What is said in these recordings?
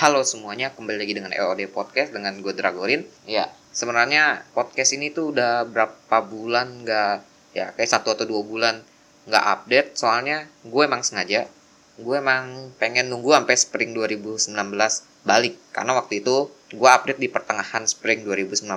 Halo semuanya, kembali lagi dengan LOD Podcast dengan gue Dragorin. Ya, sebenarnya podcast ini tuh udah berapa bulan nggak, ya kayak satu atau dua bulan nggak update. Soalnya gue emang sengaja, gue emang pengen nunggu sampai spring 2019 balik. Karena waktu itu gue update di pertengahan spring 2019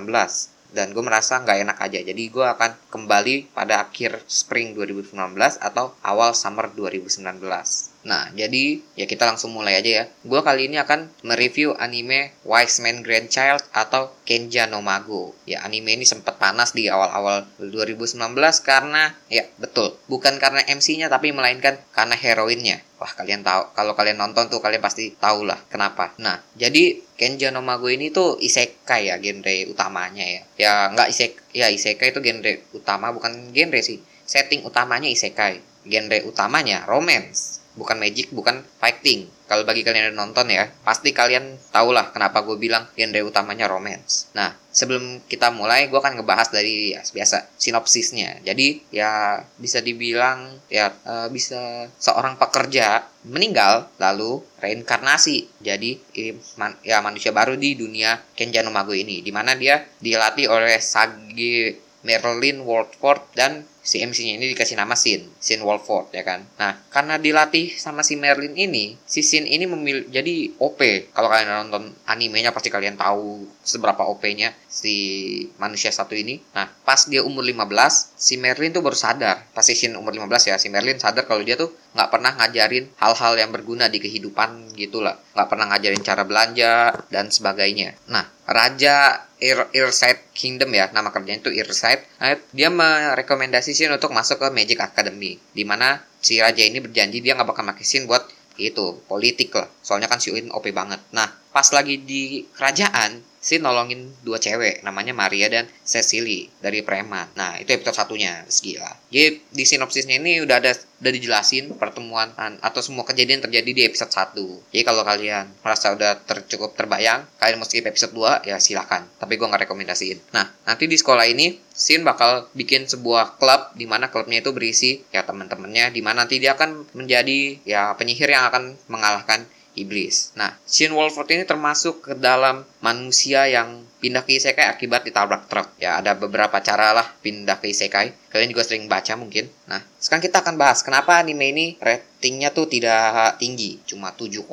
dan gue merasa nggak enak aja jadi gue akan kembali pada akhir spring 2019 atau awal summer 2019 nah jadi ya kita langsung mulai aja ya gue kali ini akan mereview anime Wise Man Grandchild atau Kenja no Mago ya anime ini sempat panas di awal-awal 2019 karena ya betul bukan karena MC-nya tapi melainkan karena heroinnya Wah kalian tahu kalau kalian nonton tuh kalian pasti tahu lah kenapa. Nah jadi Kenja no Mago ini tuh isekai ya genre utamanya ya. Ya nggak isek ya isekai itu genre utama bukan genre sih. Setting utamanya isekai. Genre utamanya romance bukan magic, bukan fighting. Kalau bagi kalian yang nonton ya, pasti kalian tau lah kenapa gue bilang genre utamanya romance. Nah, sebelum kita mulai, gue akan ngebahas dari ya, biasa sinopsisnya. Jadi ya bisa dibilang ya uh, bisa seorang pekerja meninggal lalu reinkarnasi jadi ya manusia baru di dunia Kenja no Mago ini, di mana dia dilatih oleh Sage Merlin Wardford dan si MC-nya ini dikasih nama Sin, Sin Wolford ya kan. Nah, karena dilatih sama si Merlin ini, si Sin ini memilih jadi OP. Kalau kalian nonton animenya pasti kalian tahu seberapa OP-nya si manusia satu ini. Nah, pas dia umur 15, si Merlin tuh baru sadar. Pas si Sin umur 15 ya, si Merlin sadar kalau dia tuh nggak pernah ngajarin hal-hal yang berguna di kehidupan gitu lah. Nggak pernah ngajarin cara belanja dan sebagainya. Nah, Raja Ir Kingdom ya, nama kerjanya itu Irside. Nah, dia merekomendasi Sin untuk masuk ke Magic Academy, di mana si raja ini berjanji dia nggak bakal pakai Sin buat itu politik lah. Soalnya kan si Uin OP banget. Nah, pas lagi di kerajaan, si nolongin dua cewek namanya Maria dan Cecily dari preman. Nah, itu episode satunya, gila. Jadi di sinopsisnya ini udah ada udah dijelasin pertemuan atau semua kejadian terjadi di episode 1. Jadi kalau kalian merasa udah tercukup terbayang, kalian mau skip episode 2 ya silahkan. Tapi gue nggak rekomendasiin. Nah, nanti di sekolah ini Sin bakal bikin sebuah klub di mana klubnya itu berisi ya teman-temannya di mana nanti dia akan menjadi ya penyihir yang akan mengalahkan iblis. Nah, Shin Wolford ini termasuk ke dalam manusia yang pindah ke isekai akibat ditabrak truk. Ya, ada beberapa cara lah pindah ke isekai. Kalian juga sering baca mungkin. Nah, sekarang kita akan bahas kenapa anime ini ratingnya tuh tidak tinggi, cuma 7,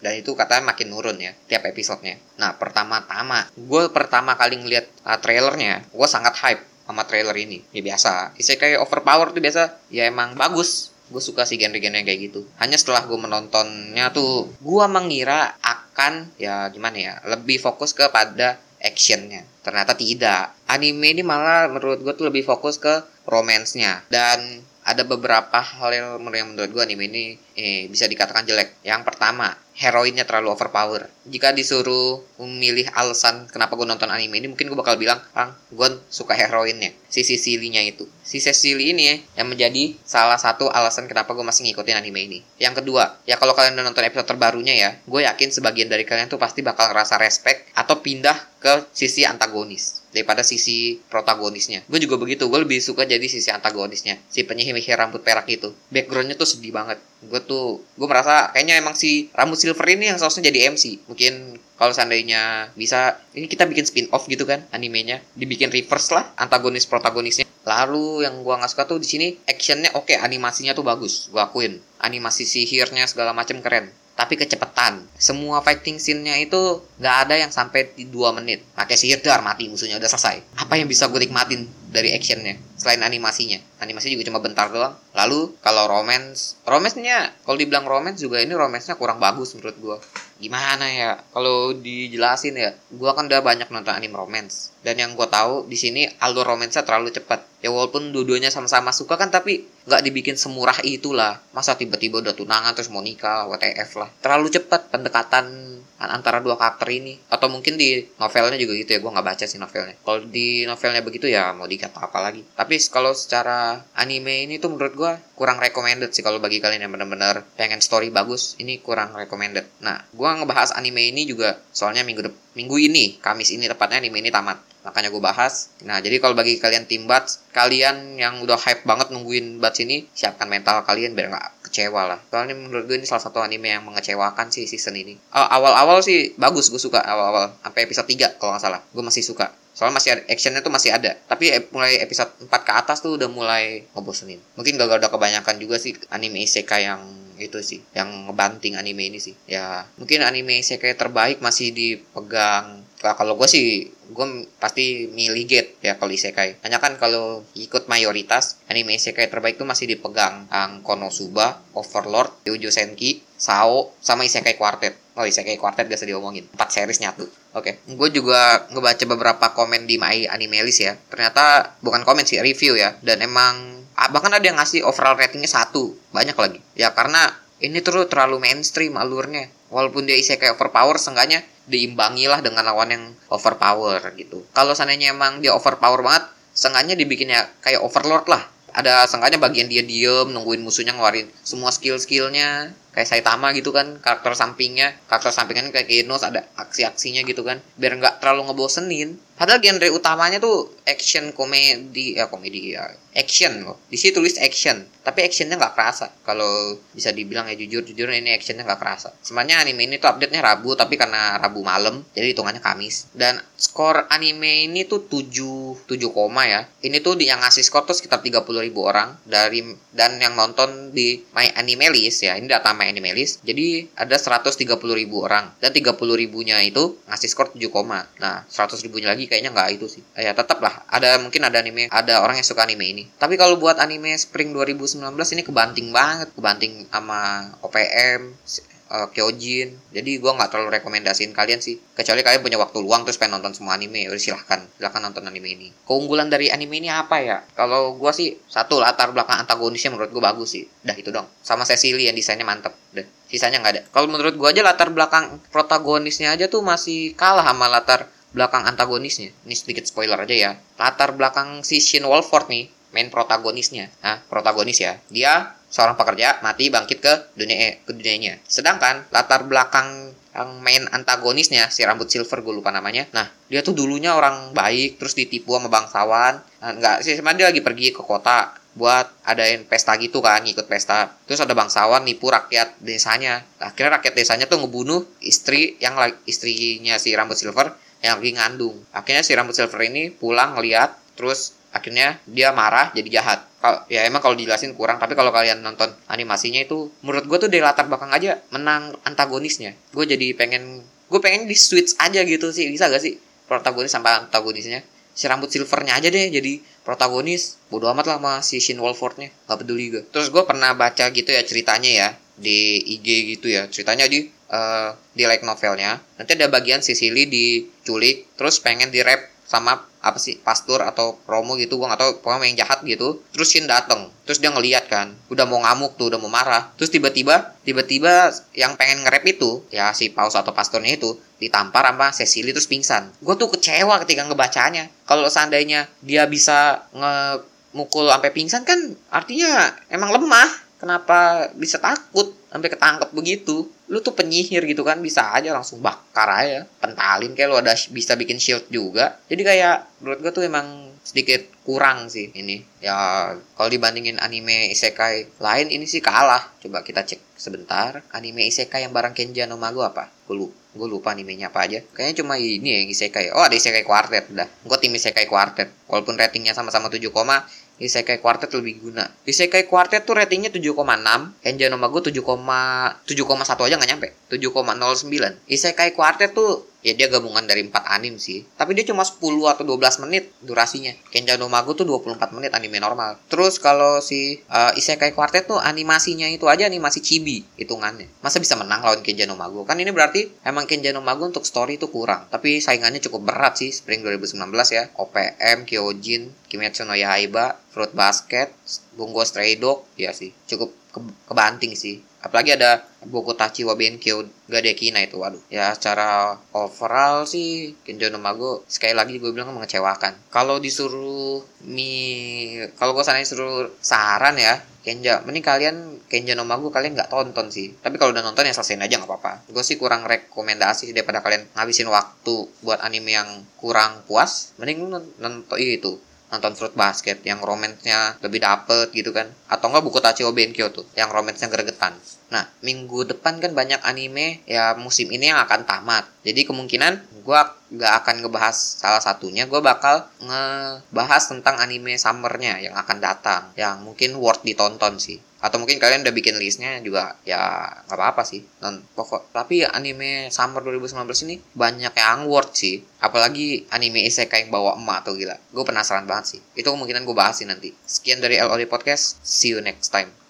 dan itu katanya makin nurun ya tiap episodenya. Nah, pertama-tama, gue pertama kali ngeliat uh, trailernya, gue sangat hype sama trailer ini. Ya biasa, isekai overpower tuh biasa ya emang bagus gue suka sih genre-genre yang kayak gitu. Hanya setelah gue menontonnya tuh gue mengira akan ya gimana ya lebih fokus kepada actionnya. Ternyata tidak. Anime ini malah menurut gue tuh lebih fokus ke romansnya dan ada beberapa hal yang menurut gue anime ini eh, bisa dikatakan jelek. Yang pertama, heroinnya terlalu overpower. Jika disuruh memilih alasan kenapa gue nonton anime ini, mungkin gue bakal bilang, Bang, gue suka heroinnya. Si Cecily-nya itu. Si Cecily ini ya, yang menjadi salah satu alasan kenapa gue masih ngikutin anime ini. Yang kedua, ya kalau kalian udah nonton episode terbarunya ya, gue yakin sebagian dari kalian tuh pasti bakal ngerasa respect atau pindah ke sisi antagonis daripada sisi protagonisnya. Gue juga begitu, gue lebih suka jadi sisi antagonisnya. Si penyihir rambut perak itu. Backgroundnya tuh sedih banget. Gue tuh, gue merasa kayaknya emang si rambut silver ini yang seharusnya jadi MC. Mungkin kalau seandainya bisa, ini kita bikin spin off gitu kan animenya. Dibikin reverse lah antagonis protagonisnya. Lalu yang gue nggak suka tuh di sini actionnya oke, okay, animasinya tuh bagus. Gue akuin. Animasi sihirnya segala macem keren tapi kecepatan. Semua fighting scene-nya itu nggak ada yang sampai di 2 menit. Pakai sihir dar mati musuhnya udah selesai. Apa yang bisa gue nikmatin dari actionnya selain animasinya? Animasi juga cuma bentar doang. Lalu kalau romance, romance-nya kalau dibilang romance juga ini romance-nya kurang bagus menurut gue. Gimana ya? Kalau dijelasin ya, gue kan udah banyak nonton anime romance. Dan yang gue tahu di sini alur romance-nya terlalu cepat. Ya walaupun dua-duanya sama-sama suka kan tapi nggak dibikin semurah itulah. Masa tiba-tiba udah tunangan terus mau nikah, WTF lah. Terlalu cepat pendekatan antara dua karakter ini. Atau mungkin di novelnya juga gitu ya gue nggak baca sih novelnya. Kalau di novelnya begitu ya mau dikata apa lagi. Tapi kalau secara anime ini tuh menurut gue kurang recommended sih kalau bagi kalian yang benar-benar pengen story bagus ini kurang recommended. Nah gue ngebahas anime ini juga soalnya minggu minggu ini Kamis ini tepatnya anime ini tamat. Makanya gue bahas. Nah jadi kalau bagi kalian tim bats kalian yang udah hype banget nungguin bats ini siapkan mental kalian biar nggak kecewa lah. Soalnya menurut gue ini salah satu anime yang mengecewakan sih season ini. Uh, awal-awal sih bagus gue suka awal-awal. Sampai episode 3 kalau nggak salah. Gue masih suka. Soalnya masih actionnya tuh masih ada. Tapi mulai episode 4 ke atas tuh udah mulai ngebosenin. Mungkin gak udah kebanyakan juga sih anime isekai yang itu sih yang ngebanting anime ini sih. Ya mungkin anime isekai terbaik masih dipegang. Nah, kalau gue sih gue pasti milih Gate ya kalau isekai hanya kan kalau ikut mayoritas anime isekai terbaik tuh masih dipegang ang Konosuba Overlord Yujo Senki Sao sama isekai Quartet oh isekai Quartet gak usah diomongin empat series nyatu Oke, okay. gue juga ngebaca beberapa komen di My Animalist ya. Ternyata bukan komen sih, review ya. Dan emang Ah, bahkan ada yang ngasih overall ratingnya satu banyak lagi ya karena ini tuh terlalu mainstream alurnya walaupun dia isi kayak overpower seenggaknya diimbangi lah dengan lawan yang overpower gitu. Kalau seandainya emang dia overpower banget seenggaknya dibikinnya kayak overlord lah. Ada seenggaknya bagian dia diem nungguin musuhnya ngeluarin semua skill-skillnya kayak Saitama gitu kan karakter sampingnya karakter sampingnya kayak Genos ada aksi-aksinya gitu kan biar nggak terlalu ngebosenin. Padahal genre utamanya tuh action komedi ya komedi ya action loh. Di sini tulis action tapi actionnya nggak kerasa. Kalau bisa dibilang ya jujur jujur ini actionnya nggak kerasa. Sebenarnya anime ini tuh update nya Rabu tapi karena Rabu malam jadi hitungannya Kamis. Dan skor anime ini tuh 7 7 koma ya. Ini tuh yang ngasih skor tuh sekitar 30 ribu orang dari dan yang nonton di My Anime List ya ini data Anime List jadi ada 130 ribu orang. Dan 30 ribunya itu ngasih skor 7 koma. Nah 100 ribunya lagi kayaknya nggak itu sih. Ya tetap lah ada mungkin ada anime ada orang yang suka anime ini. Tapi kalau buat anime Spring 2019 ini kebanting banget. Kebanting sama OPM uh, Kyojin. Jadi gue nggak terlalu rekomendasiin kalian sih. Kecuali kalian punya waktu luang terus pengen nonton semua anime, udah silahkan, silahkan nonton anime ini. Keunggulan dari anime ini apa ya? Kalau gue sih satu latar belakang antagonisnya menurut gue bagus sih. Dah itu dong. Sama Cecily yang desainnya mantep. Deh, sisanya nggak ada. Kalau menurut gue aja latar belakang protagonisnya aja tuh masih kalah sama latar belakang antagonisnya. Ini sedikit spoiler aja ya. Latar belakang si Shin Wolford nih, main protagonisnya. Nah, protagonis ya. Dia seorang pekerja mati bangkit ke dunia ke dunianya. Sedangkan latar belakang yang main antagonisnya si rambut silver gue lupa namanya. Nah, dia tuh dulunya orang baik terus ditipu sama bangsawan. Nah, enggak sih, sebenarnya dia lagi pergi ke kota buat adain pesta gitu kan, ngikut pesta. Terus ada bangsawan nipu rakyat desanya. Akhirnya rakyat desanya tuh ngebunuh istri yang istrinya si rambut silver yang lagi ngandung. Akhirnya si rambut silver ini pulang ngeliat, terus akhirnya dia marah jadi jahat. Ya emang kalau dijelasin kurang, tapi kalau kalian nonton animasinya itu menurut gue tuh dari latar belakang aja menang antagonisnya. Gue jadi pengen gue pengen di switch aja gitu sih. Bisa gak sih protagonis sampai antagonisnya? Si rambut silvernya aja deh jadi protagonis. Bodo amat lah sama si Shin Wolfordnya nggak peduli gue terus gue pernah baca gitu ya ceritanya ya di IG gitu ya. Ceritanya di uh, di like novelnya. Nanti ada bagian Sicily diculik terus pengen di rap sama apa sih pastor atau promo gitu gue gak tau pokoknya yang jahat gitu. Terus Shin dateng terus dia ngeliat kan udah mau ngamuk tuh udah mau marah. Terus tiba-tiba tiba-tiba yang pengen nge-rap itu ya si paus atau pastornya itu ditampar sama Cecily terus pingsan. Gue tuh kecewa ketika ngebacanya kalau seandainya dia bisa nge mukul sampai pingsan kan artinya emang lemah kenapa bisa takut sampai ketangkep begitu? Lu tuh penyihir gitu kan bisa aja langsung bakar aja pentalin kayak lu ada bisa bikin shield juga. Jadi kayak menurut gue tuh emang sedikit kurang sih ini. Ya kalau dibandingin anime isekai lain ini sih kalah. Coba kita cek sebentar anime isekai yang barang Kenja no Mago apa? Gue lupa gue lupa animenya apa aja. Kayaknya cuma ini ya yang isekai. Oh ada isekai quartet dah. Gue tim isekai quartet walaupun ratingnya sama-sama 7, Isekai Quartet lebih guna. Isekai Quartet tuh ratingnya 7,6, Kenja no Mago 7,7,1 aja nggak nyampe, 7,09. Isekai Quartet tuh ya dia gabungan dari 4 anim sih. Tapi dia cuma 10 atau 12 menit durasinya. Kenja no Mago tuh 24 menit anime normal. Terus kalau si uh, Isekai Quartet tuh animasinya itu aja animasi chibi hitungannya. Masa bisa menang lawan Kenja no Mago? Kan ini berarti emang Kenja no Mago untuk story itu kurang. Tapi saingannya cukup berat sih Spring 2019 ya. OPM Kyojin Kimetsu no Yaiba Fruit Basket Bungo Stray Dog ya sih. Cukup ke kebanting sih. Apalagi ada buku Tachi wa Benkyo Gadekina itu waduh. Ya secara overall sih Kenjo no Mago sekali lagi gue bilang mengecewakan. Kalau disuruh mi kalau gue sana disuruh saran ya Kenja mending kalian Kenja no Mago kalian nggak tonton sih. Tapi kalau udah nonton ya selesaiin aja nggak apa-apa. Gue sih kurang rekomendasi daripada kalian ngabisin waktu buat anime yang kurang puas. Mending nonton itu nonton Fruit Basket yang romansnya lebih dapet gitu kan. Atau enggak buku Tachio Benkyo tuh yang romansnya gregetan. Nah minggu depan kan banyak anime ya musim ini yang akan tamat. Jadi kemungkinan gue gak akan ngebahas salah satunya gue bakal ngebahas tentang anime summernya yang akan datang yang mungkin worth ditonton sih. Atau mungkin kalian udah bikin listnya juga ya nggak apa-apa sih. Non pokok tapi anime summer 2019 ini banyak yang worth sih. Apalagi anime isekai yang bawa emak tuh gila. Gue penasaran banget sih. Itu kemungkinan gue bahas sih nanti. Sekian dari LOD podcast. See you next time